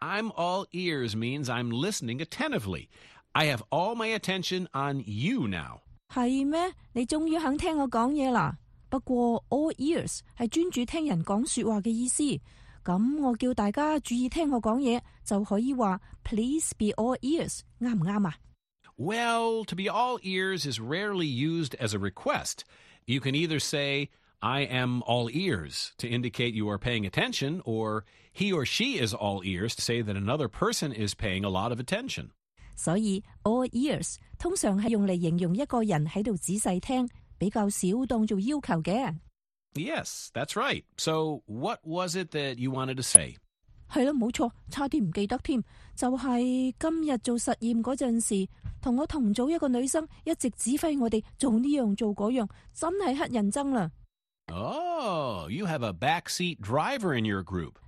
I'm all ears means I'm listening attentively. I have all my attention on you now. 係咩？你終於肯聽我講嘢啦。不過 all ears 係專注聽人講說話嘅意思。咁我叫大家注意聽我講嘢，就可以話 Please be all ears，啱唔啱啊？Well, to be all ears is rarely used as a request. You can either say I am all ears to indicate you are paying attention, or he or she is all ears to say that another person is paying a lot of attention. 所以 all ears 通常係用嚟形容一個人喺度仔細聽，比較少當做要求嘅。Yes, that's right. So what was it that you wanted to say? 係啦，冇錯，差啲唔記得添。就係、是、今日做實驗嗰陣時，同我同組一個女生一直指揮我哋做呢樣做嗰樣，真係乞人憎啦。Oh, you have a backseat driver in your group.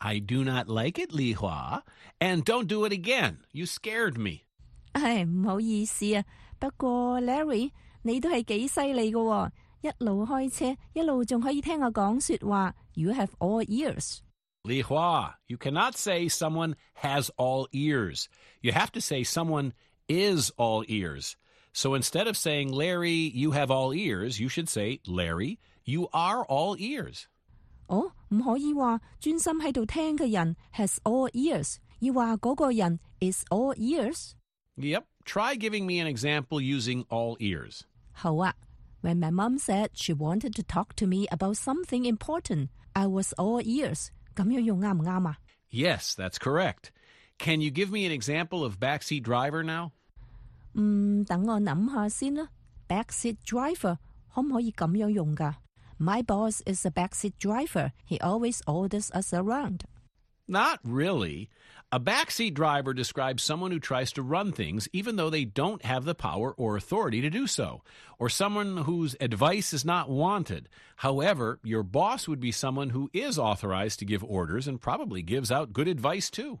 I do not like it, Li Hua, and don't do it again. You scared me. 唉，唔好意思啊，不過 Larry，你都系几犀利噶。一路开车，一路仲可以听我讲说话。You have all ears. Li Hua, you cannot say someone has all ears. You have to say someone is all ears. So instead of saying, Larry, you have all ears, you should say, Larry, you are all ears. 哦，唔可以話專心喺度聽嘅人 has all ears，要話嗰個人 is all ears。Yep, try giving me an example using all ears. 好啊。When my mum said she wanted to talk to me about something important, I was all ears. Yes, that's correct. Can you give me an example of backseat driver now? 嗯，等我諗下先啦。Backseat driver 可唔可以咁樣用㗎？？My boss is a backseat driver. He always orders us around. Not really. A backseat driver describes someone who tries to run things even though they don't have the power or authority to do so, or someone whose advice is not wanted. However, your boss would be someone who is authorized to give orders and probably gives out good advice too.